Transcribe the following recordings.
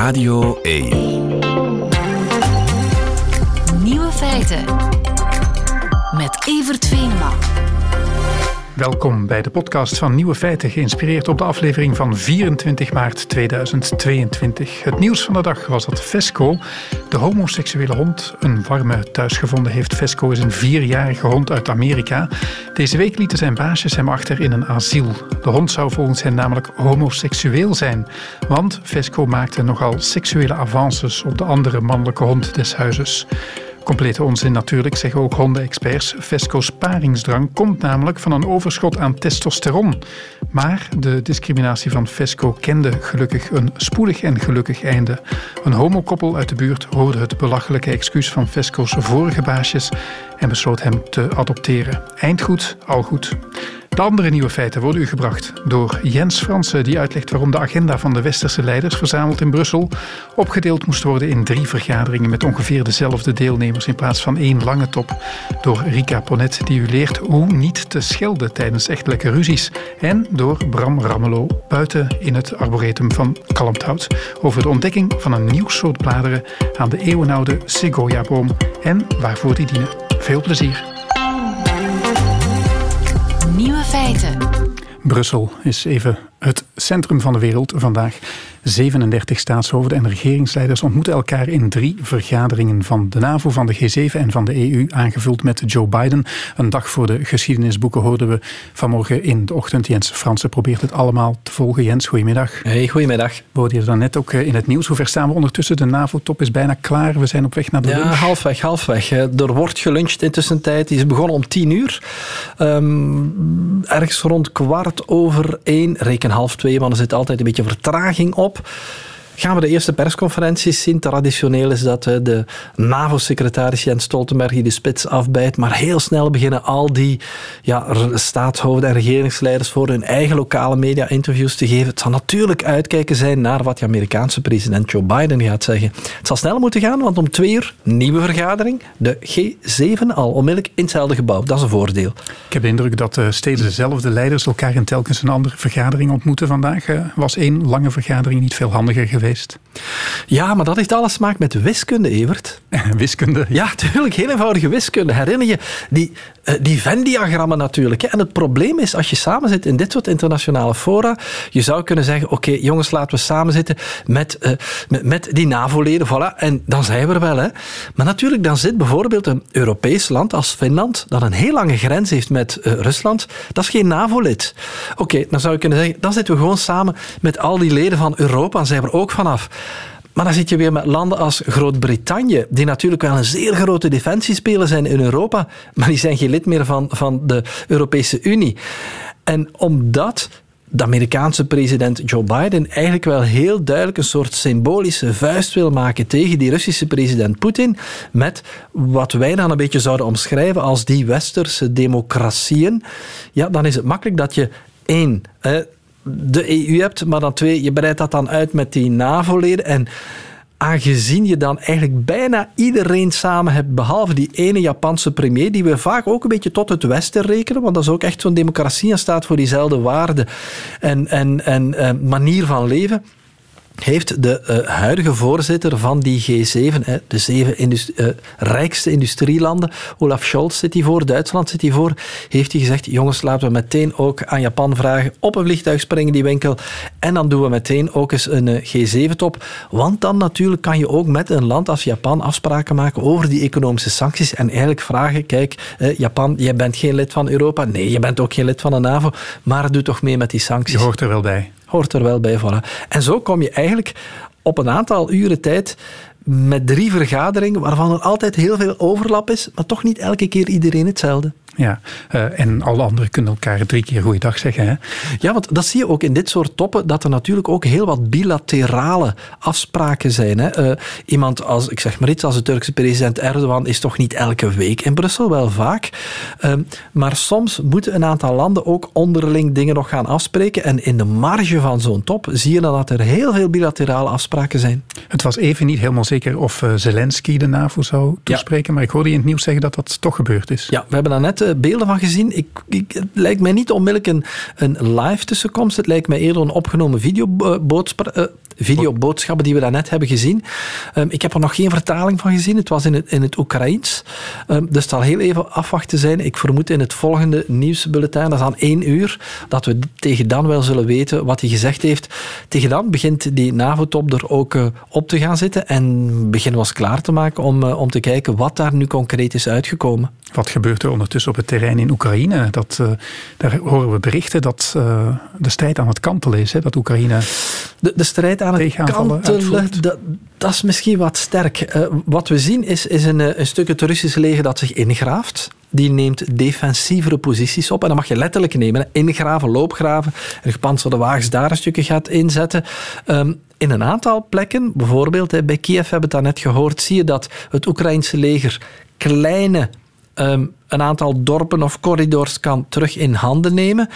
Radio 1. Nieuwe feiten. Met Evert Venema. Welkom bij de podcast van Nieuwe Feiten, geïnspireerd op de aflevering van 24 maart 2022. Het nieuws van de dag was dat Vesco, de homoseksuele hond, een warme thuis gevonden heeft. Vesco is een vierjarige hond uit Amerika. Deze week lieten zijn baasjes hem achter in een asiel. De hond zou volgens hen namelijk homoseksueel zijn, want Vesco maakte nogal seksuele avances op de andere mannelijke hond des huizes. Complete onzin natuurlijk, zeggen ook hondenexperts. Vesco's paringsdrang komt namelijk van een overschot aan testosteron. Maar de discriminatie van Vesco kende gelukkig een spoedig en gelukkig einde. Een homokoppel uit de buurt hoorde het belachelijke excuus van Vesco's vorige baasjes en besloot hem te adopteren. Eind goed, al goed. De andere nieuwe feiten worden u gebracht door Jens Fransen, die uitlegt waarom de agenda van de westerse leiders verzameld in Brussel opgedeeld moest worden in drie vergaderingen met ongeveer dezelfde deelnemers in plaats van één lange top. Door Rika Ponet, die u leert hoe niet te schelden tijdens echtelijke ruzies. En door Bram Rammelo, buiten in het arboretum van Kalmthout, over de ontdekking van een nieuw soort bladeren aan de eeuwenoude Segoia-boom en waarvoor die dienen. Veel plezier. Feiten. Brussel is even het centrum van de wereld vandaag. 37 staatshoofden en regeringsleiders ontmoeten elkaar in drie vergaderingen van de NAVO, van de G7 en van de EU, aangevuld met Joe Biden. Een dag voor de geschiedenisboeken hoorden we vanmorgen in de ochtend. Jens Fransen probeert het allemaal te volgen. Jens, goedemiddag. Hey, goedemiddag. We hoorden je dan net ook eh, in het nieuws. Hoe ver staan we ondertussen? De NAVO-top is bijna klaar. We zijn op weg naar de ja, lunch. halfweg, halfweg. Er wordt geluncht intussen tijd. Die is begonnen om tien uur. Um, ergens rond kwart over één, reken half twee, want er zit altijd een beetje vertraging op gaan we de eerste persconferenties zien. Traditioneel is dat de NAVO-secretaris Jens Stoltenberg die de spits afbijt. Maar heel snel beginnen al die ja, staatshoofden en regeringsleiders voor hun eigen lokale media interviews te geven. Het zal natuurlijk uitkijken zijn naar wat de Amerikaanse president Joe Biden gaat zeggen. Het zal snel moeten gaan, want om twee uur nieuwe vergadering. De G7 al onmiddellijk in hetzelfde gebouw. Dat is een voordeel. Ik heb de indruk dat steeds dezelfde leiders elkaar in telkens een andere vergadering ontmoeten. Vandaag was één lange vergadering niet veel handiger geweest. Ja, maar dat heeft alles te maken met wiskunde, Evert. wiskunde? Ja, natuurlijk. Heel eenvoudige wiskunde. Herinner je die, die Venn-diagrammen natuurlijk. Hè? En het probleem is, als je samen zit in dit soort internationale fora, je zou kunnen zeggen, oké, jongens, laten we samen zitten met, uh, met, met, die NAVO-leden, voilà, en dan zijn we er wel. Hè? Maar natuurlijk, dan zit bijvoorbeeld een Europees land als Finland, dat een heel lange grens heeft met uh, Rusland, dat is geen NAVO-lid. Oké, dan zou je kunnen zeggen, dan zitten we gewoon samen met al die leden van Europa, en zijn we er ook vanaf. Maar dan zit je weer met landen als Groot-Brittannië, die natuurlijk wel een zeer grote defensiespeler zijn in Europa, maar die zijn geen lid meer van, van de Europese Unie. En omdat de Amerikaanse president Joe Biden eigenlijk wel heel duidelijk een soort symbolische vuist wil maken tegen die Russische president Poetin, met wat wij dan een beetje zouden omschrijven als die westerse democratieën, ja, dan is het makkelijk dat je één, de EU hebt, maar dan twee, je breidt dat dan uit met die NAVO-leden. En aangezien je dan eigenlijk bijna iedereen samen hebt, behalve die ene Japanse premier, die we vaak ook een beetje tot het Westen rekenen, want dat is ook echt zo'n democratie en staat voor diezelfde waarden en, en, en uh, manier van leven heeft de uh, huidige voorzitter van die G7, hè, de zeven uh, rijkste industrielanden, Olaf Scholz zit hier voor, Duitsland zit hier voor, heeft hij gezegd, jongens, laten we meteen ook aan Japan vragen, op een vliegtuig springen die winkel, en dan doen we meteen ook eens een uh, G7-top, want dan natuurlijk kan je ook met een land als Japan afspraken maken over die economische sancties en eigenlijk vragen, kijk, Japan, jij bent geen lid van Europa, nee, je bent ook geen lid van de NAVO, maar doe toch mee met die sancties. Je hoort er wel bij hoort er wel bij. Voilà. En zo kom je eigenlijk op een aantal uren tijd met drie vergaderingen waarvan er altijd heel veel overlap is, maar toch niet elke keer iedereen hetzelfde. Ja, uh, en alle anderen kunnen elkaar drie keer goeiedag zeggen. Hè? Ja, want dat zie je ook in dit soort toppen, dat er natuurlijk ook heel wat bilaterale afspraken zijn. Hè? Uh, iemand als, ik zeg maar iets, als de Turkse president Erdogan is toch niet elke week in Brussel, wel vaak. Uh, maar soms moeten een aantal landen ook onderling dingen nog gaan afspreken. En in de marge van zo'n top zie je dan dat er heel veel bilaterale afspraken zijn. Het was even niet helemaal zeker of Zelensky de NAVO zou toespreken, ja. maar ik hoorde je in het nieuws zeggen dat dat toch gebeurd is. Ja, we hebben daar beelden van gezien. Ik, ik, het lijkt mij niet onmiddellijk een, live tussenkomst. Het lijkt mij eerder een opgenomen videoboodschap. Uh, videoboodschappen die we daarnet hebben gezien. Ehm, ik heb er nog geen vertaling van gezien. Het was in het, in het Oekraïens. Um, dus het zal heel even afwachten zijn. Ik vermoed in het volgende nieuwsbulletin, dat is aan één uur, dat we tegen dan wel zullen weten wat hij gezegd heeft. Tegen dan begint die NAVO-top er ook uh, op te gaan zitten en beginnen we ons klaar te maken om, om te kijken wat daar nu concreet is uitgekomen. Wat gebeurt er ondertussen op het terrein in Oekraïne? Dat, uh, daar horen we berichten dat uh, de strijd aan het kantelen is. Hè? Dat Oekraïne. De, de strijd aan het kantelen, dat, dat, is misschien wat sterk. Uh, wat we zien is, is een, een stuk het Russische leger dat zich ingraaft. Die neemt defensievere posities op. En dat mag je letterlijk nemen. Ingraven, loopgraven. En gepantserde wagens daar een stukje gaat inzetten. Um, in een aantal plekken, bijvoorbeeld bij Kiev hebben we het daarnet gehoord, zie je dat het Oekraïnse leger kleine um, een aantal dorpen of corridors kan terug in handen nemen.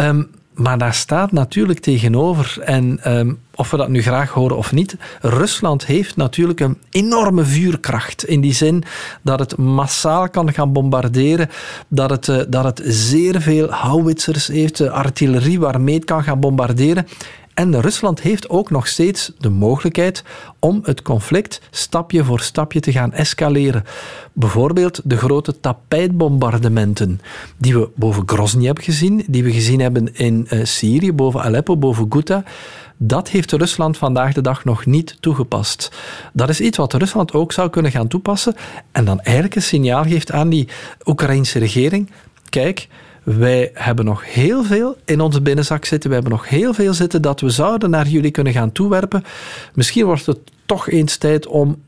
Um, maar daar staat natuurlijk tegenover, en um, of we dat nu graag horen of niet, Rusland heeft natuurlijk een enorme vuurkracht. In die zin dat het massaal kan gaan bombarderen, dat het, uh, dat het zeer veel houwitsers heeft, uh, artillerie waarmee het kan gaan bombarderen. En Rusland heeft ook nog steeds de mogelijkheid om het conflict stapje voor stapje te gaan escaleren. Bijvoorbeeld de grote tapijtbombardementen die we boven Grozny hebben gezien, die we gezien hebben in uh, Syrië, boven Aleppo, boven Ghouta. Dat heeft Rusland vandaag de dag nog niet toegepast. Dat is iets wat Rusland ook zou kunnen gaan toepassen en dan eigenlijk een signaal geeft aan die Oekraïnse regering. Kijk, wij hebben nog heel veel in onze binnenzak zitten. We hebben nog heel veel zitten dat we zouden naar jullie kunnen gaan toewerpen. Misschien wordt het toch eens tijd om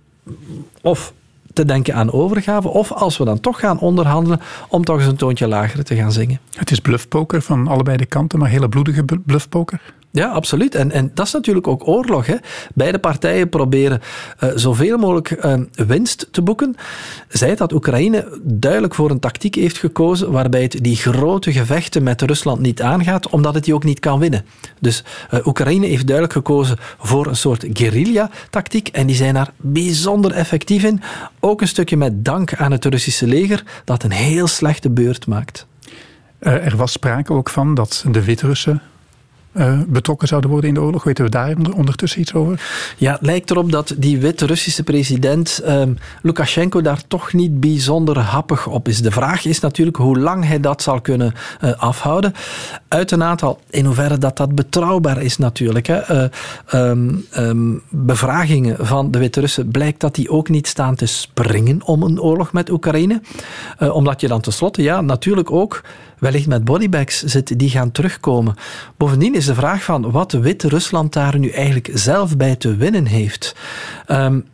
of te denken aan overgave, of als we dan toch gaan onderhandelen, om toch eens een toontje lager te gaan zingen. Het is bluffpoker van allebei de kanten, maar hele bloedige bluffpoker. Ja, absoluut. En, en dat is natuurlijk ook oorlog. Hè. Beide partijen proberen uh, zoveel mogelijk uh, winst te boeken. Zij dat Oekraïne duidelijk voor een tactiek heeft gekozen waarbij het die grote gevechten met Rusland niet aangaat, omdat het die ook niet kan winnen. Dus uh, Oekraïne heeft duidelijk gekozen voor een soort guerrilla-tactiek en die zijn daar bijzonder effectief in. Ook een stukje met dank aan het Russische leger dat een heel slechte beurt maakt. er was sprake ook van dat de Wit-Russen uh, betrokken zouden worden in de oorlog. Weten we daar ondertussen iets over? Ja, het lijkt erop dat die Wit-Russische president um, Lukashenko daar toch niet bijzonder happig op is. De vraag is natuurlijk hoe lang hij dat zal kunnen uh, afhouden. Uit een aantal, in hoeverre dat dat betrouwbaar is natuurlijk. Hè. Uh, um, um, bevragingen van de Wit-Russen blijkt dat die ook niet staan te springen om een oorlog met Oekraïne. omdat je dan tenslotte, ja, natuurlijk ook wellicht met bodybags zit, die gaan terugkomen. Bovendien is de vraag van wat Wit-Rusland daar nu eigenlijk zelf bij te winnen heeft. Um,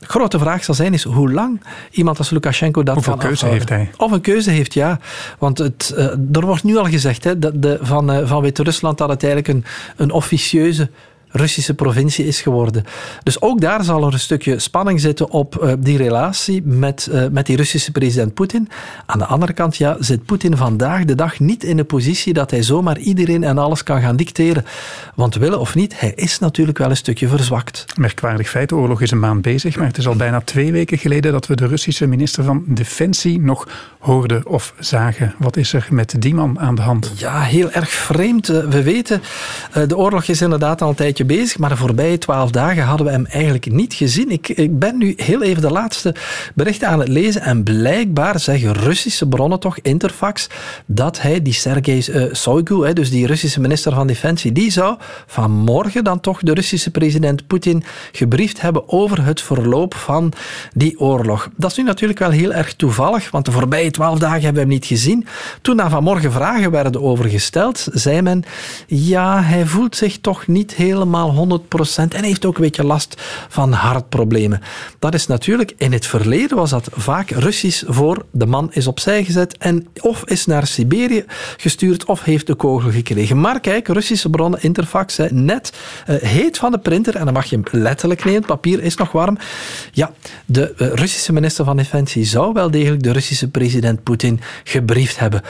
grote vraag zal zijn is hoe lang iemand als Lukashenko dat Hoeveel kan keuze afhouden. heeft hij? Of een keuze heeft, ja. Want het, uh, er wordt nu al gezegd hè, dat de, van, uh, van Wit-Rusland dat het eigenlijk een, een officieuze Russische provincie is geworden. Dus ook daar zal er een stukje spanning zitten op uh, die relatie met, uh, met die Russische president Poetin. Aan de andere kant ja, zit Poetin vandaag de dag niet in de positie dat hij zomaar iedereen en alles kan gaan dicteren. Want willen of niet, hij is natuurlijk wel een stukje verzwakt. Merkwaardig feit, de oorlog is een maand bezig, maar het is al bijna twee weken geleden dat we de Russische minister van Defensie nog hoorden of zagen. Wat is er met die man aan de hand? Ja, heel erg vreemd. We weten, de oorlog is inderdaad al een tijdje bezig, maar de voorbije twaalf dagen hadden we hem eigenlijk niet gezien. Ik, ik ben nu heel even de laatste berichten aan het lezen en blijkbaar zeggen Russische bronnen toch, Interfax, dat hij, die Sergei uh, Shoigu, dus die Russische minister van Defensie, die zou vanmorgen dan toch de Russische president Poetin gebriefd hebben over het verloop van die oorlog. Dat is nu natuurlijk wel heel erg toevallig, want de voorbije twaalf dagen hebben we hem niet gezien. Toen na vanmorgen vragen werden overgesteld, zei men, ja, hij voelt zich toch niet helemaal 100% en heeft ook een beetje last van hartproblemen. Dat is natuurlijk, in het verleden was dat vaak Russisch voor de man is opzij gezet en of is naar Siberië gestuurd of heeft de kogel gekregen. Maar kijk, Russische bronnen, Interfax, net uh, heet van de printer en dan mag je hem letterlijk nemen, het papier is nog warm. Ja, de uh, Russische minister van Defensie zou wel degelijk de Russische president Poetin gebriefd hebben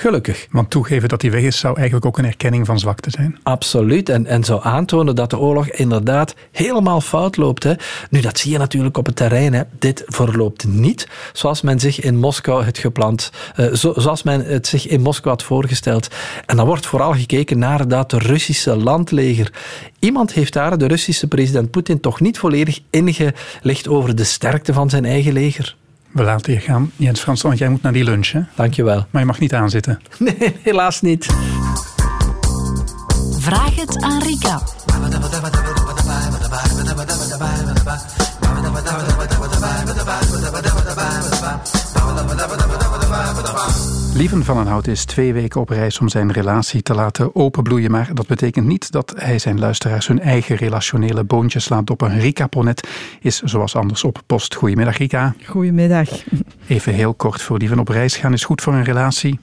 Gelukkig. Want toegeven dat hij weg is zou eigenlijk ook een erkenning van zwakte zijn. Absoluut. En, en zou aantonen dat de oorlog inderdaad helemaal fout loopt. Hè. Nu, dat zie je natuurlijk op het terrein. Hè. Dit verloopt niet zoals men zich in Moskou het gepland, uh, zoals men het zich in Moskou had voorgesteld. En dan wordt vooral gekeken naar dat Russische landleger. Iemand heeft daar de Russische president Poetin toch niet volledig ingelicht over de sterkte van zijn eigen leger. We laten je gaan. Jens Frans, want jij moet naar die lunch, hè? Dankjewel. Maar je mag niet aanzitten. Nee, helaas niet. Vraag het aan Rika. Lieven van den Hout is twee weken op reis om zijn relatie te laten openbloeien. Maar dat betekent niet dat hij zijn luisteraars hun eigen relationele boontjes laat doppen. Rika Ponet is zoals anders op post. Goedemiddag Rika. Goedemiddag. Even heel kort voor Lieven op reis gaan is goed voor een relatie.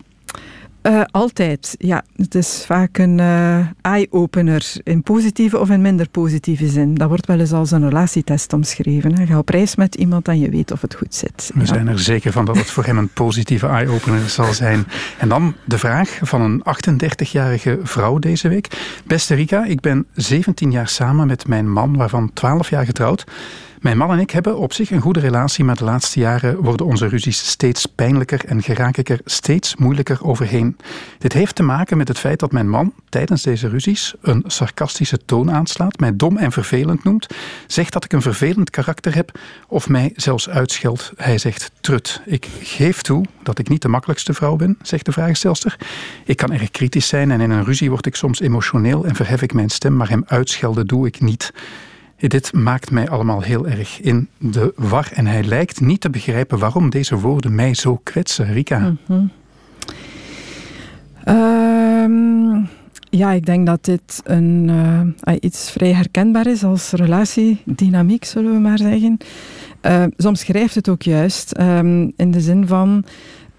Uh, altijd, ja. Het is vaak een uh, eye-opener in positieve of in minder positieve zin. Dat wordt wel eens als een relatietest omschreven. Hè. Ga op reis met iemand en je weet of het goed zit. We zijn er zeker van dat het voor hem een positieve eye-opener zal zijn. En dan de vraag van een 38-jarige vrouw deze week. Beste Rika, ik ben 17 jaar samen met mijn man, waarvan 12 jaar getrouwd. Mijn man en ik hebben op zich een goede relatie, maar de laatste jaren worden onze ruzies steeds pijnlijker en geraak ik er steeds moeilijker overheen. Dit heeft te maken met het feit dat mijn man tijdens deze ruzies een sarcastische toon aanslaat, mij dom en vervelend noemt, zegt dat ik een vervelend karakter heb of mij zelfs uitscheldt. Hij zegt trut. Ik geef toe dat ik niet de makkelijkste vrouw ben, zegt de vraagstelster. Ik kan erg kritisch zijn en in een ruzie word ik soms emotioneel en verhef ik mijn stem, maar hem uitschelden doe ik niet. Dit maakt mij allemaal heel erg in de war. En hij lijkt niet te begrijpen waarom deze woorden mij zo kwetsen. Rika. Mm ja, ik denk dat dit een, uh, iets vrij herkenbaar is als relatiedynamiek, zullen we maar zeggen. Uh, soms schrijft het ook juist um, in de zin van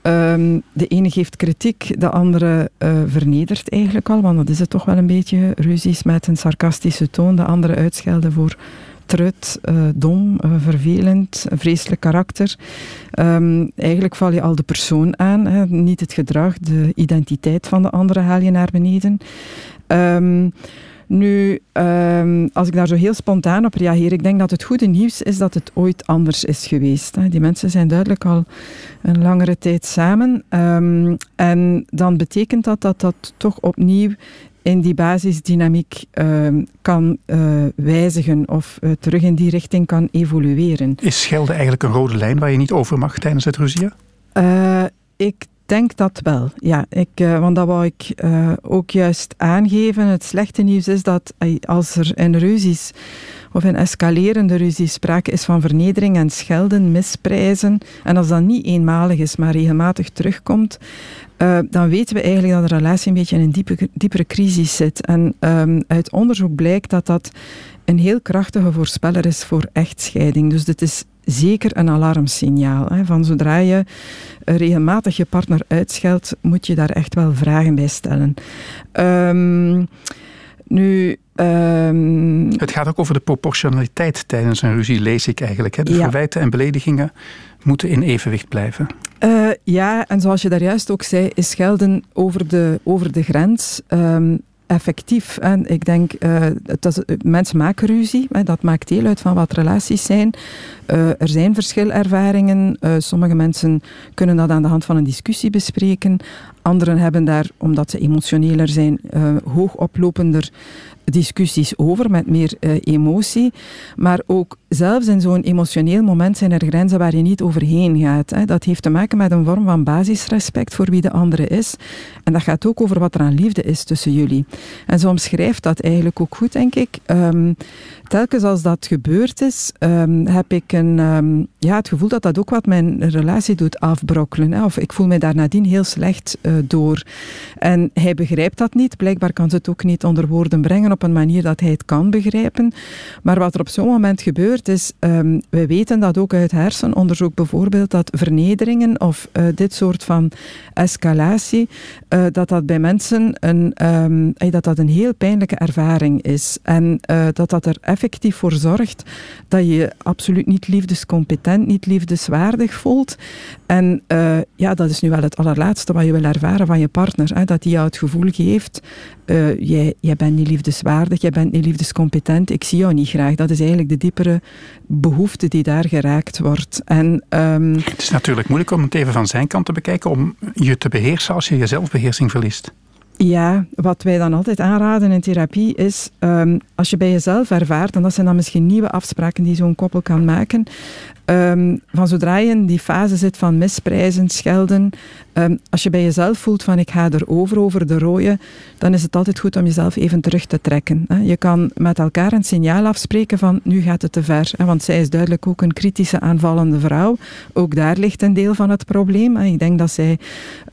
Um, de ene geeft kritiek, de andere uh, vernedert eigenlijk al, want dat is het toch wel een beetje. Ruzies met een sarcastische toon, de andere uitschelden voor trut, uh, dom, uh, vervelend, vreselijk karakter. Um, eigenlijk val je al de persoon aan, hè, niet het gedrag, de identiteit van de andere haal je naar beneden. Um, nu, um, als ik daar zo heel spontaan op reageer, ik denk dat het goede nieuws is dat het ooit anders is geweest. Hè. Die mensen zijn duidelijk al een langere tijd samen. Um, en dan betekent dat dat dat toch opnieuw in die basisdynamiek uh, kan uh, wijzigen of uh, terug in die richting kan evolueren. Is schelden eigenlijk een rode lijn waar je niet over mag tijdens het ruzieën? Uh, ik denk dat wel, ja. Ik, uh, want dat wou ik uh, ook juist aangeven. Het slechte nieuws is dat als er in ruzies of in escalerende ruzies sprake is van vernedering en schelden, misprijzen, en als dat niet eenmalig is, maar regelmatig terugkomt, dan weten we eigenlijk dat de relatie een beetje in een diepe, diepere crisis zit. En um, uit onderzoek blijkt dat dat een heel krachtige voorspeller is voor echtscheiding. Dus dit is zeker een alarmsignaal. Hè, van zodra je regelmatig je partner uitscheldt, moet je daar echt wel vragen bij stellen. Um, nu, um, het gaat ook over de proportionaliteit tijdens een ruzie, lees ik eigenlijk. Hè? De ja. verwijten en beledigingen moeten in evenwicht blijven. Uh, ja, en zoals je daar juist ook zei, is gelden over de, over de grens um, effectief. En ik denk, uh, dat is, mensen maken ruzie, dat maakt deel uit van wat relaties zijn. Uh, er zijn verschilervaringen. Uh, sommige mensen kunnen dat aan de hand van een discussie bespreken. Anderen hebben daar, omdat ze emotioneler zijn, hoogoplopender discussies over met meer uh, emotie. Maar ook zelfs in zo'n emotioneel moment zijn er grenzen waar je niet overheen gaat. Hè. Dat heeft te maken met een vorm van basisrespect voor wie de andere is. En dat gaat ook over wat er aan liefde is tussen jullie. En zo omschrijft dat eigenlijk ook goed, denk ik. Um, telkens als dat gebeurd is, um, heb ik een, um, ja, het gevoel dat dat ook wat mijn relatie doet afbrokkelen. Hè. Of ik voel me daar nadien heel slecht uh, door. En hij begrijpt dat niet. Blijkbaar kan ze het ook niet onder woorden brengen op een manier dat hij het kan begrijpen. Maar wat er op zo'n moment gebeurt is, um, wij weten dat ook uit hersenonderzoek bijvoorbeeld, dat vernederingen of uh, dit soort van escalatie, uh, dat dat bij mensen een, dat dat een heel pijnlijke ervaring is. En dat dat er effectief voor zorgt dat je absoluut niet liefdescompetent niet liefdeswaardig voelt. En uh, ja, dat is nu wel het allerlaatste wat je wil ervaren van je partner. Hè, dat hij jou het gevoel geeft, uh, jij, jij bent niet liefdeswaardig, jij bent niet liefdescompetent, ik zie jou niet graag. Dat is eigenlijk de diepere behoefte die daar geraakt wordt. En, um, het is natuurlijk moeilijk om het even van zijn kant te bekijken, om je te beheersen als je je zelfbeheersing verliest. Ja, wat wij dan altijd aanraden in therapie is, um, als je bij jezelf ervaart, en dat zijn dan misschien nieuwe afspraken die zo'n koppel kan maken, um, van zodra je in die fase zit van misprijzen, schelden, um, als je bij jezelf voelt van ik ga erover, over de rode, dan is het altijd goed om jezelf even terug te trekken. Hè. Je kan met elkaar een signaal afspreken van nu gaat het te ver, hè, want zij is duidelijk ook een kritische aanvallende vrouw. Ook daar ligt een deel van het probleem. Ik denk dat, zij,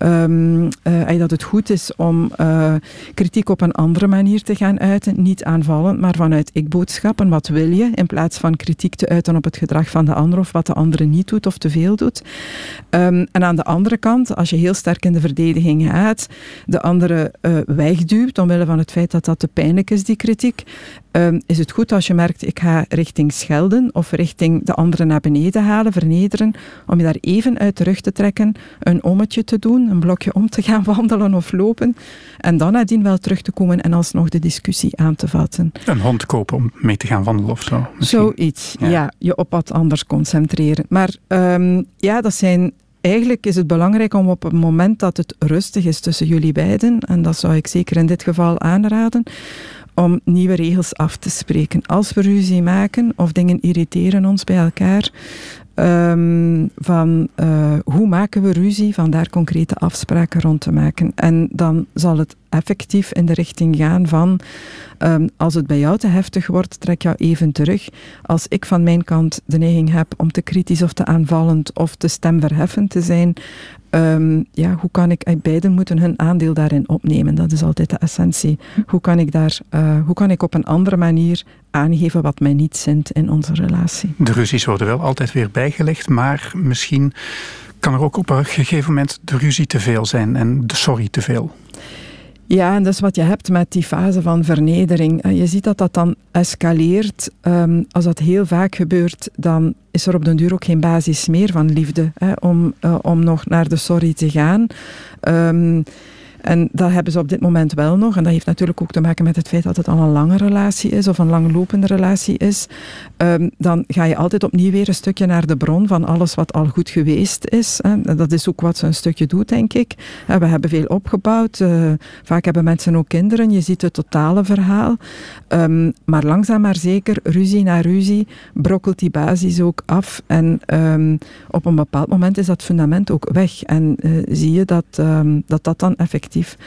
uh, dat het goed is om uh, kritiek op een andere manier te gaan uiten, niet aanvallend, maar vanuit ik-boodschappen. Wat wil je? In plaats van kritiek te uiten op het gedrag van de ander of wat de andere niet doet of te veel doet. Um, en aan de andere kant, als je heel sterk in de verdediging gaat, de andere uh, wegduwt omwille van het feit dat dat te pijnlijk is, die kritiek, um, is het goed als je merkt, ik ga richting schelden of richting de andere naar beneden halen, vernederen, om je daar even uit terug te trekken, een ommetje te doen, een blokje om te gaan wandelen of lopen, en dan nadien wel terug te komen en alsnog de discussie aan te vatten. Een hond kopen om mee te gaan wandelen of zo? Misschien. Zoiets, ja. ja. Je op wat anders concentreren. Maar um, ja, dat zijn eigenlijk is het belangrijk om op het moment dat het rustig is tussen jullie beiden, en dat zou ik zeker in dit geval aanraden, om nieuwe regels af te spreken. Als we ruzie maken of dingen irriteren ons bij elkaar, Um, van uh, hoe maken we ruzie, van daar concrete afspraken rond te maken. En dan zal het effectief in de richting gaan van um, als het bij jou te heftig wordt, trek jou even terug. Als ik van mijn kant de neiging heb om te kritisch of te aanvallend of te stemverheffend te zijn, um, ja, hoe kan ik, eh, beiden moeten hun aandeel daarin opnemen. Dat is altijd de essentie. Hoe kan ik, daar, uh, hoe kan ik op een andere manier aangeven wat mij niet zint in onze relatie? De ruzies worden wel altijd weer bijgelegd, maar misschien kan er ook op een gegeven moment de ruzie te veel zijn en de sorry te veel. Ja, en is wat je hebt met die fase van vernedering. Eh, je ziet dat dat dan escaleert. Um, als dat heel vaak gebeurt, dan is er op den duur ook geen basis meer van liefde hè, om, uh, om nog naar de sorry te gaan. Um, en dat hebben ze op dit moment wel nog. En dat heeft natuurlijk ook te maken met het feit dat het al een lange relatie is of een langlopende relatie is. Um, dan ga je altijd opnieuw weer een stukje naar de bron van alles wat al goed geweest is. Dat is ook wat ze een stukje doet, denk ik. We hebben veel opgebouwd. Uh, vaak hebben mensen ook kinderen. Je ziet het totale verhaal. Um, maar langzaam maar zeker, ruzie na ruzie, brokkelt die basis ook af. En um, op een bepaald moment is dat fundament ook weg. En uh, zie je dat, dat dat dan effectief effectief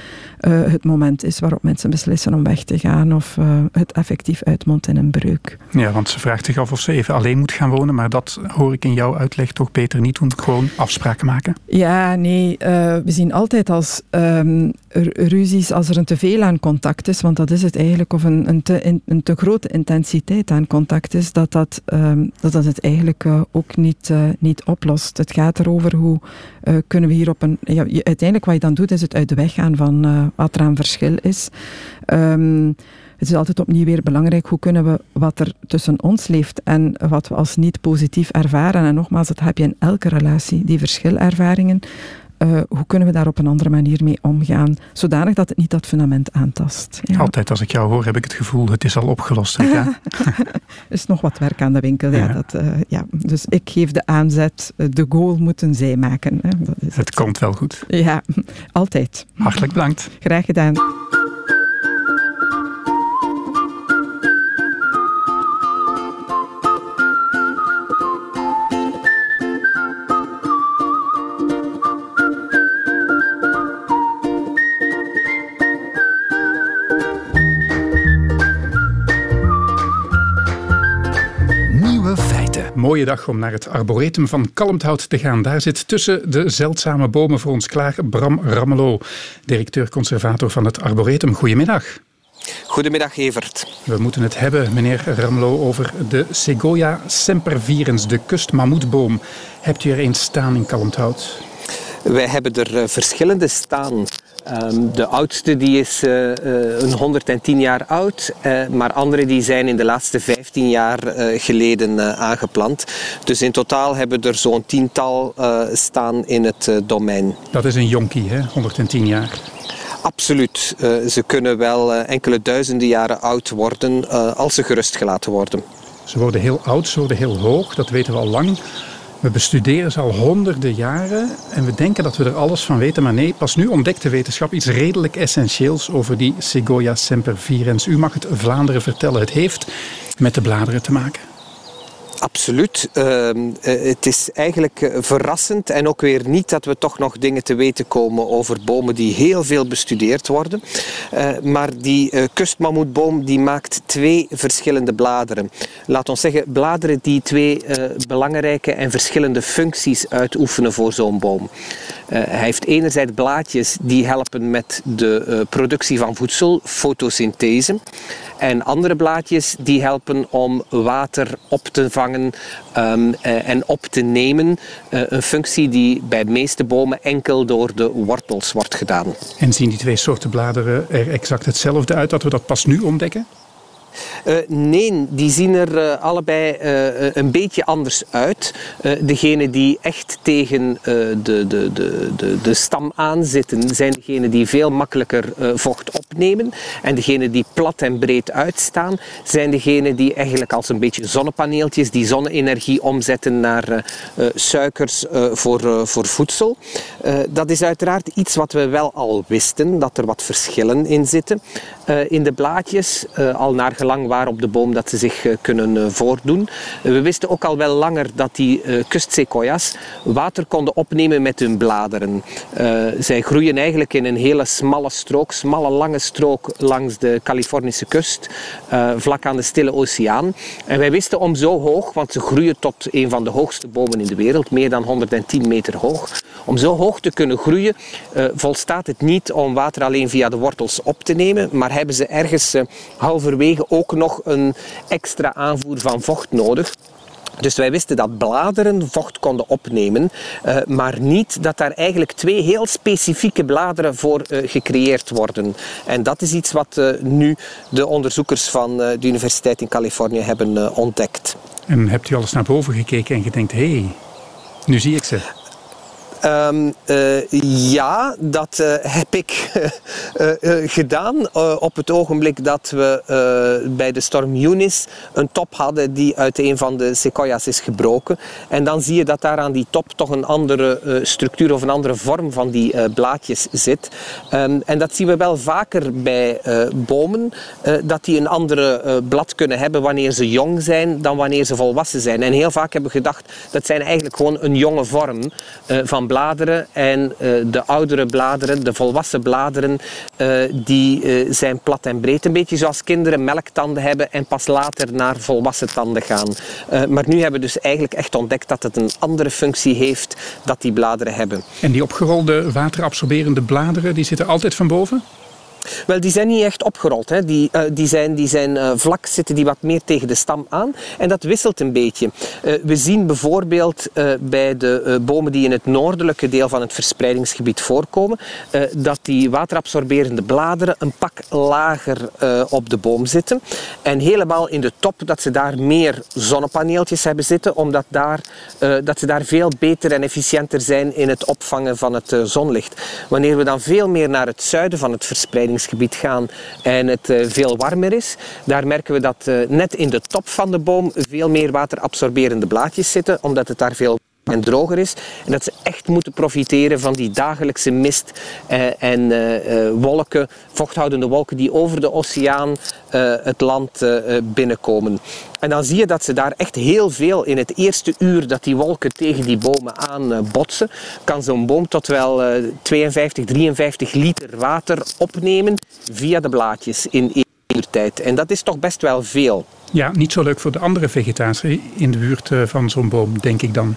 uh, het moment is waarop mensen beslissen om weg te gaan of uh, het effectief uitmondt in een breuk. Ja, want ze vraagt zich af of ze even alleen moet gaan wonen, maar dat hoor ik in jouw uitleg toch beter niet doen, gewoon afspraken maken. Ja, nee, uh, we zien altijd als um, ruzies als er een teveel aan contact is, want dat is het eigenlijk, of een, een, te, in, een te grote intensiteit aan contact is, dat dat, um, dat, dat het eigenlijk ook niet, niet oplost. Het gaat erover hoe kunnen we hier op een... Ja, uiteindelijk wat je dan doet, is het uit de weg van uh, wat er aan verschil is. Um, het is altijd opnieuw weer belangrijk hoe kunnen we wat er tussen ons leeft en wat we als niet positief ervaren. En nogmaals, dat heb je in elke relatie, die verschilervaringen. Uh, hoe kunnen we daar op een andere manier mee omgaan, zodanig dat het niet dat fundament aantast. Ja. Altijd als ik jou hoor, heb ik het gevoel, het is al opgelost. Er is nog wat werk aan de winkel. Ja. ja dat, uh, ja. Dus ik geef de aanzet, de goal moeten zij maken. Hè. Dat is het, het komt wel goed. Ja, altijd. Hartelijk bedankt. Graag gedaan. Mooie dag om naar het arboretum van Kalmthout te gaan. Daar zit tussen de zeldzame bomen voor ons klaar Bram Rammelo, directeur-conservator van het arboretum. Goedemiddag. Goedemiddag, Evert. We moeten het hebben, meneer Ramelo, over de Segoia sempervirens, de kustmammoetboom. Hebt u er eens staan in Kalmthout? Wij hebben er eh, verschillende staan. Ehm, de oudste die is uh, een 110 jaar oud, maar andere die zijn in de laatste 15 jaar geleden aangeplant. Dus in totaal hebben er zo'n tiental staan in het domein. Dat is een jonkie, hè? 110 jaar. Absoluut. ze kunnen wel enkele duizenden jaren oud worden als ze gerustgelaten worden. Ze worden heel oud, ze worden heel hoog, dat weten we al lang. We bestuderen ze al honderden jaren en we denken dat we er alles van weten. Maar nee, pas nu ontdekt de wetenschap iets redelijk essentieels over die Segoia sempervirens. U mag het Vlaanderen vertellen. Het heeft met de bladeren te maken. Absoluut. Ehm, eh, het is eigenlijk eh, verrassend en ook weer niet dat we toch nog dingen te weten komen over bomen die heel veel bestudeerd worden. Uh, maar die uh, kustmammoetboom die maakt twee verschillende bladeren. Laat ons zeggen, bladeren die twee belangrijke en verschillende functies uitoefenen voor zo'n boom. Hij heeft enerzijds blaadjes die helpen met de productie van voedsel, fotosynthese. En andere blaadjes die helpen om water op te vangen um, en op te nemen. Een functie die bij de meeste bomen enkel door de wortels wordt gedaan. En zien die twee soorten bladeren er exact hetzelfde uit dat we dat pas nu ontdekken? Uh, nee, die zien er uh, allebei uh, een beetje anders uit. degene die echt tegen de, de, de, de, de stam aanzitten, zijn degene die veel makkelijker vocht opnemen. En degene die plat en breed uitstaan, zijn degene die eigenlijk als een beetje zonnepaneeltjes die zonne-energie omzetten naar suikers voor, voor voedsel. dat is uiteraard iets wat we wel al wisten, dat er wat verschillen in zitten. In de blaadjes, al naar gelang op de boom dat ze zich eh, kunnen eh, voordoen. We wisten ook al wel langer dat die eh, kustsequoias water konden opnemen met hun bladeren. zij groeien eigenlijk in een hele smalle strook, smalle lange strook langs de Californische kust, vlak aan de Stille Oceaan. En wij wisten om zo hoog, want ze groeien tot een van de hoogste bomen in de wereld, meer dan 110 meter hoog. Om zo hoog te kunnen groeien, volstaat het niet om water alleen via de wortels op te nemen, maar hebben ze ergens halverwege ook nog een extra aanvoer van vocht nodig. Dus wij wisten dat bladeren vocht konden opnemen, uh, maar niet dat daar eigenlijk twee heel specifieke bladeren voor gecreëerd worden. En dat is iets wat nu de onderzoekers van de Universiteit in Californië hebben ontdekt. En hebt u alles naar boven gekeken en gedacht, hé, hey, nu zie ik ze? Um, uh, ja, dat uh, heb ik uh, gedaan op het ogenblik dat we bij de storm Eunice een top hadden die uit een van de sequoia's is gebroken. En dan zie je dat daar aan die top toch een andere structuur of een andere vorm van die blaadjes zit. Um, en dat zien we wel vaker bij bomen, dat die een andere blad kunnen hebben wanneer ze jong zijn dan wanneer ze volwassen zijn. En heel vaak hebben we gedacht dat zijn eigenlijk gewoon een jonge vorm van bladeren en uh, de oudere bladeren, de volwassen bladeren, uh, die uh, zijn plat en breed. Een beetje zoals kinderen melktanden hebben en pas later naar volwassen tanden gaan. maar nu hebben we dus eigenlijk echt ontdekt dat het een andere functie heeft dat die bladeren hebben. En die opgerolde waterabsorberende bladeren, die zitten altijd van boven? Wel, die zijn niet echt opgerold. Hè. Die, uh, die zijn, die zijn uh, vlak, zitten die wat meer tegen de stam aan. En dat wisselt een beetje. Uh, we zien bijvoorbeeld bij de bomen die in het noordelijke deel van het verspreidingsgebied voorkomen, dat die waterabsorberende bladeren een pak lager op de boom zitten. En helemaal in de top dat ze daar meer zonnepaneeltjes hebben zitten, omdat daar, dat ze daar veel beter en efficiënter zijn in het opvangen van het zonlicht. Wanneer we dan veel meer naar het zuiden van het verspreidingsgebied gebied gaan en het eh, veel warmer is, daar merken we dat eh, net in de top van de boom veel meer waterabsorberende blaadjes zitten, omdat het daar veel en droger is. En dat ze echt moeten profiteren van die dagelijkse mist eh, en eh, eh, wolken, vochthoudende wolken die over de oceaan eh, het land binnenkomen. En dan zie je dat ze daar echt heel veel in het eerste uur dat die wolken tegen die bomen aan botsen, kan zo'n boom tot wel 52, 53 liter water opnemen via de blaadjes in één uur tijd. En dat is toch best wel veel. Ja, niet zo leuk voor de andere vegetatie in de buurt van zo'n boom, denk ik dan.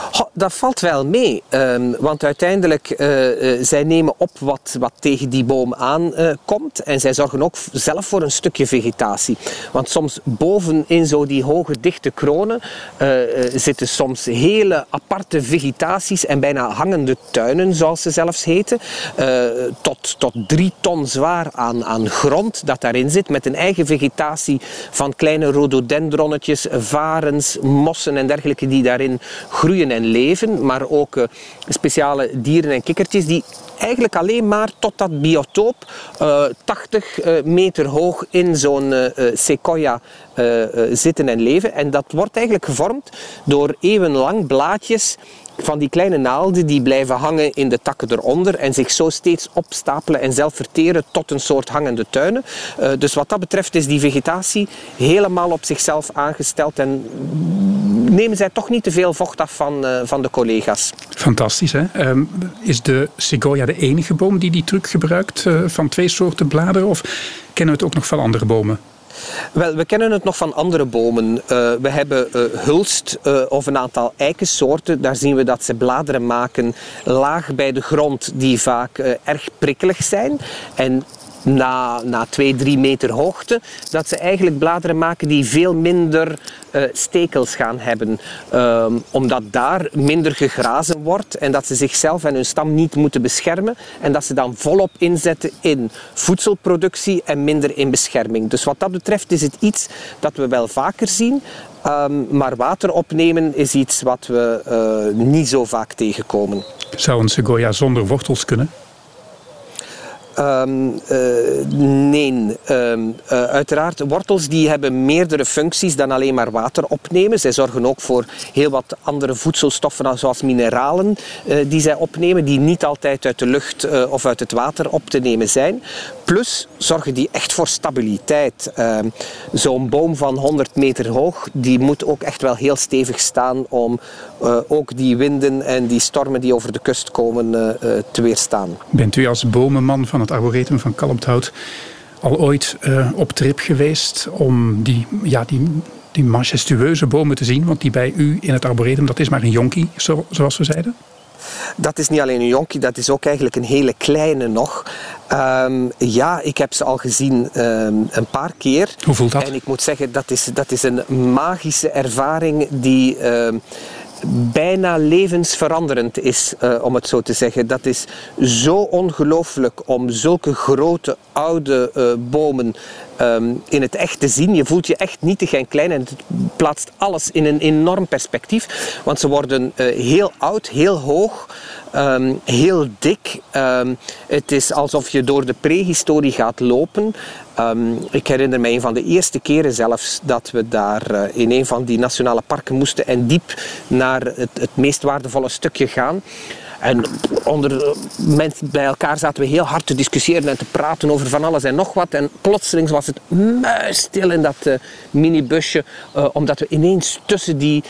dat valt wel mee. Ehm, want uiteindelijk, uh, zij nemen op wat, wat tegen die boom aankomt. en zij zorgen ook zelf voor een stukje vegetatie. Want soms bovenin zo die hoge, dichte kronen zitten soms hele aparte vegetaties en bijna hangende tuinen, zoals ze zelfs heten. tot, tot drie ton zwaar aan, aan grond dat daarin zit. Met een eigen vegetatie van kleine rhododendronnetjes, varens, mossen en dergelijke die daarin groeien en leven, maar ook uh, speciale dieren en kikkertjes die eigenlijk alleen maar tot dat biotoop uh, 80 uh, meter hoog in zo'n sequoia zitten en leven. En dat wordt eigenlijk gevormd door eeuwenlang blaadjes van die kleine naalden die blijven hangen in de takken eronder en zich zo steeds opstapelen en zelf verteren tot een soort hangende tuinen. Uh, dus wat dat betreft is die vegetatie helemaal op zichzelf aangesteld en nemen zij toch niet te veel vocht af van, uh, van de collega's. Fantastisch, hè? Um, is de sequoia de enige boom die die truc gebruikt uh, van twee soorten bladeren of kennen we het ook nog van andere bomen? Wel, we kennen het nog van andere bomen. Uh, we hebben uh, hulst uh, of een aantal eikensoorten. Daar zien we dat ze bladeren maken laag bij de grond die vaak erg prikkelig zijn. En na, na 2, 3 meter hoogte, dat ze eigenlijk bladeren maken die veel minder uh, stekels gaan hebben. Um, omdat daar minder gegrazen wordt en dat ze zichzelf en hun stam niet moeten beschermen. En dat ze dan volop inzetten in voedselproductie en minder in bescherming. Dus wat dat betreft is het iets dat we wel vaker zien. Um, maar water opnemen is iets wat we uh, niet zo vaak tegenkomen. Zou een sequoia zonder wortels kunnen? Um, uh, nee, um, uh, uiteraard. Wortels die hebben meerdere functies dan alleen maar water opnemen. Zij zorgen ook voor heel wat andere voedselstoffen, zoals mineralen, uh, die zij opnemen, die niet altijd uit de lucht of uit het water op te nemen zijn. Plus zorgen die echt voor stabiliteit. Ehm, zo'n boom van 100 meter hoog, die moet ook echt wel heel stevig staan om ook die winden en die stormen die over de kust komen te weerstaan. Bent u als bomenman van het arboretum van Kalmthout al ooit op trip geweest om die, ja, die, die majestueuze bomen te zien? Want die bij u in het arboretum, dat is maar een jonkie, zo, zoals we zeiden. Dat is niet alleen een jonkie, dat is ook eigenlijk een hele kleine nog. Um, ja, ik heb ze al gezien um, een paar keer. Hoe voelt dat? En ik moet zeggen, dat is, dat is een magische ervaring die... Um, bijna levensveranderend is, uh, om het zo te zeggen. Dat is zo ongelooflijk om zulke grote oude uh, bomen um, in het echt te zien. Je voelt je echt nietig en klein en het plaatst alles in een enorm perspectief. Want ze worden uh, heel oud, heel hoog. Um, heel dik. Um, het is alsof je door de prehistorie gaat lopen. Um, ik herinner me een van de eerste keren zelfs dat we daar uh, in een van die nationale parken moesten en diep naar het, het meest waardevolle stukje gaan. En onder mensen bij elkaar zaten we heel hard te discussiëren en te praten over van alles en nog wat. En plotseling was het muisstil in dat uh, minibusje, omdat we ineens tussen die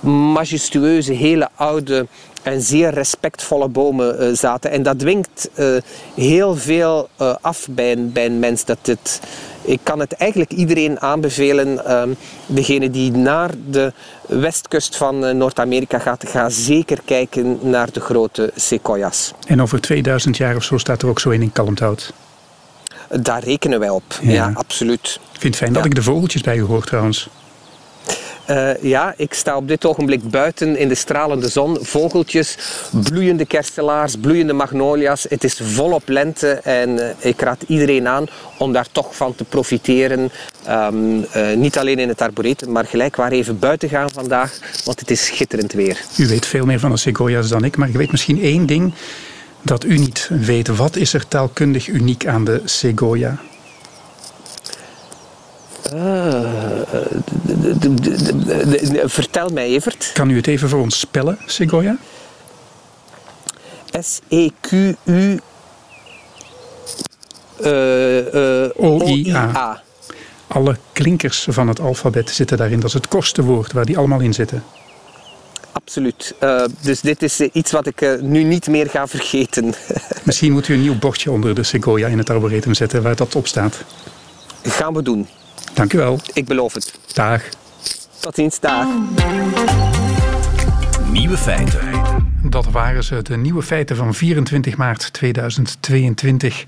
majestueuze, hele oude en zeer respectvolle bomen uh, zaten. En dat dwingt uh, heel veel uh, af bij een, bij een mens. Dat het, ik kan het eigenlijk iedereen aanbevelen. Um, degene die naar de westkust van Noord-Amerika gaat, ga zeker kijken naar de grote sequoias. En over 2000 jaar of zo staat er ook zo een in Kalmthout? Daar rekenen wij op, ja, ja absoluut. Ik vind het fijn dat ik de vogeltjes bij u hoor trouwens. Uh, ja, ik sta op dit ogenblik buiten in de stralende zon. Vogeltjes, bloeiende kerstelaars, bloeiende magnolia's. Het is volop lente en uh, ik raad iedereen aan om daar toch van te profiteren. Um, uh, niet alleen in het arboretum, maar gelijk waar even buiten gaan vandaag, want het is schitterend weer. U weet veel meer van de sequoia's dan ik, maar je weet misschien één ding dat u niet weet. Wat is er taalkundig uniek aan de sequoia? Uh, vertel mij, Evert. Kan u het even voor ons spellen, Sequoia? S-E-Q-U... Uh, O-I-A. Alle klinkers van het alfabet zitten daarin. Dat is het kortste woord waar die allemaal in zitten. Absoluut. Uh, dus dit is iets wat ik uh, nu niet meer ga vergeten. Misschien moet u een nieuw bordje onder de Sequoia in het arboretum zetten waar dat op staat. Gaan we doen. Dank u wel. Ik beloof het. Dag. Tot ziens, dag. Nieuwe feiten. dat waren ze, de nieuwe feiten van 24 maart 2022.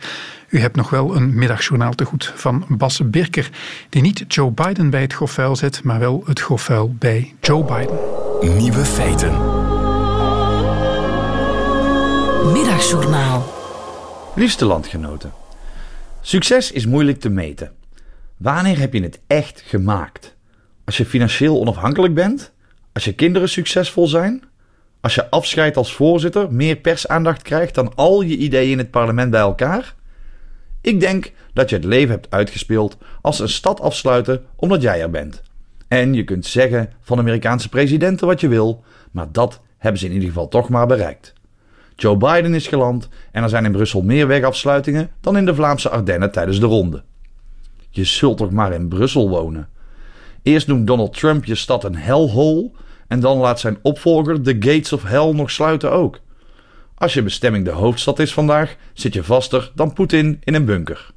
U hebt nog wel een middagjournaal te goed van Bas Birker, die niet Joe Biden bij het gofuil zet, maar wel het gofuil bij Joe Biden. Nieuwe feiten. Middagjournaal. Liefste landgenoten. Succes is moeilijk te meten. Wanneer heb je het echt gemaakt? Als je financieel onafhankelijk bent? Als je kinderen succesvol zijn? Als je afscheid als voorzitter meer persaandacht krijgt dan al je ideeën in het parlement bij elkaar? Ik denk dat je het leven hebt uitgespeeld als een stad afsluiten omdat jij er bent. En je kunt zeggen van Amerikaanse presidenten wat je wil, maar dat hebben ze in ieder geval toch maar bereikt. Joe Biden is geland en er zijn in Brussel meer wegafsluitingen dan in de Vlaamse Ardennen tijdens de ronde. Je zult toch maar in Brussel wonen. Eerst noemt Donald Trump je stad een hellhole en dan laat zijn opvolger de gates of hell nog sluiten ook. Als je bestemming de hoofdstad is vandaag, zit je vaster dan Poetin in een bunker.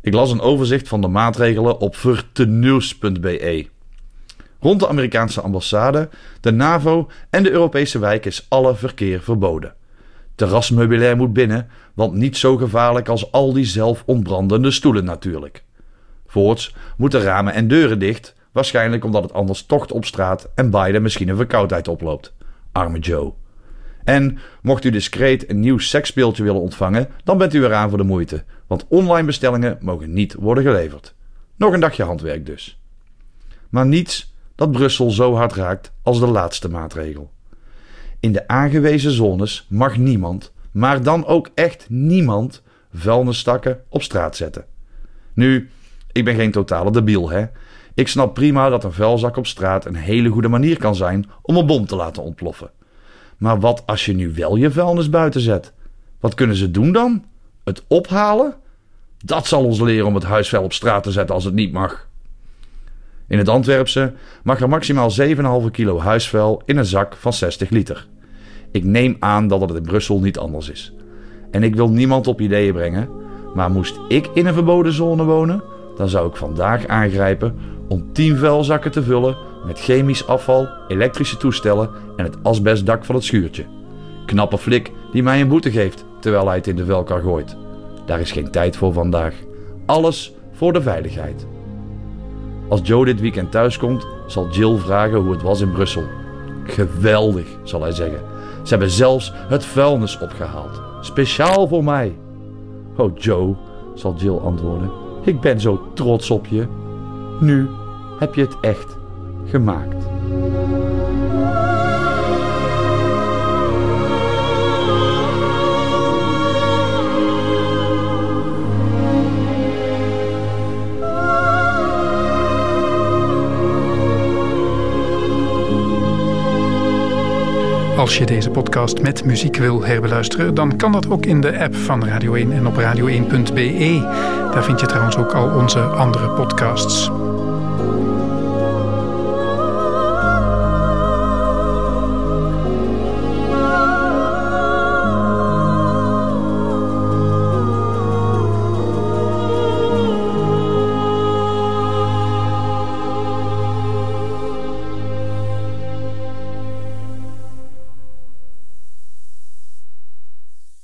Ik las een overzicht van de maatregelen op verteneus.be. Rond de Amerikaanse ambassade, de NAVO en de Europese wijk is alle verkeer verboden. Terrasmeubilair moet binnen, want niet zo gevaarlijk als al die zelf ontbrandende stoelen natuurlijk. Voorts moeten ramen en deuren dicht, waarschijnlijk omdat het anders tocht op straat en Biden misschien een verkoudheid oploopt. Arme Joe. En mocht u discreet een nieuw seksspeeltje willen ontvangen, dan bent u eraan voor de moeite, want online bestellingen mogen niet worden geleverd. Nog een dagje handwerk dus. Maar niets dat Brussel zo hard raakt als de laatste maatregel. In de aangewezen zones mag niemand, maar dan ook echt niemand, vuilnisstakken op straat zetten. Nu, ik ben geen totale debiel, hè. Ik snap prima dat een vuilzak op straat een hele goede manier kan zijn om een bom te laten ontploffen. Maar wat als je nu wel je vuilnis buiten zet? Wat kunnen ze doen dan? Het ophalen? Dat zal ons leren om het huisvuil op straat te zetten als het niet mag. In het Antwerpse mag er maximaal 7,5 kilo huisvuil in een zak van 60 liter. Ik neem aan dat het in Brussel niet anders is. En ik wil niemand op ideeën brengen, maar moest ik in een verboden zone wonen, dan zou ik vandaag aangrijpen om 10 vuilzakken te vullen met chemisch afval, elektrische toestellen en het asbestdak van het schuurtje. Knappe flik die mij een boete geeft terwijl hij het in de vuilkar gooit. Daar is geen tijd voor vandaag. Alles voor de veiligheid. Als Joe dit weekend thuiskomt, zal Jill vragen hoe het was in Brussel. Geweldig, zal hij zeggen. Ze hebben zelfs het vuilnis opgehaald. Speciaal voor mij. Oh Joe, zal Jill antwoorden. Ik ben zo trots op je. Nu heb je het echt gemaakt. Als je deze podcast met muziek wil herbeluisteren, dan kan dat ook in de app van Radio 1 en op radio1.be. Daar vind je trouwens ook al onze andere podcasts.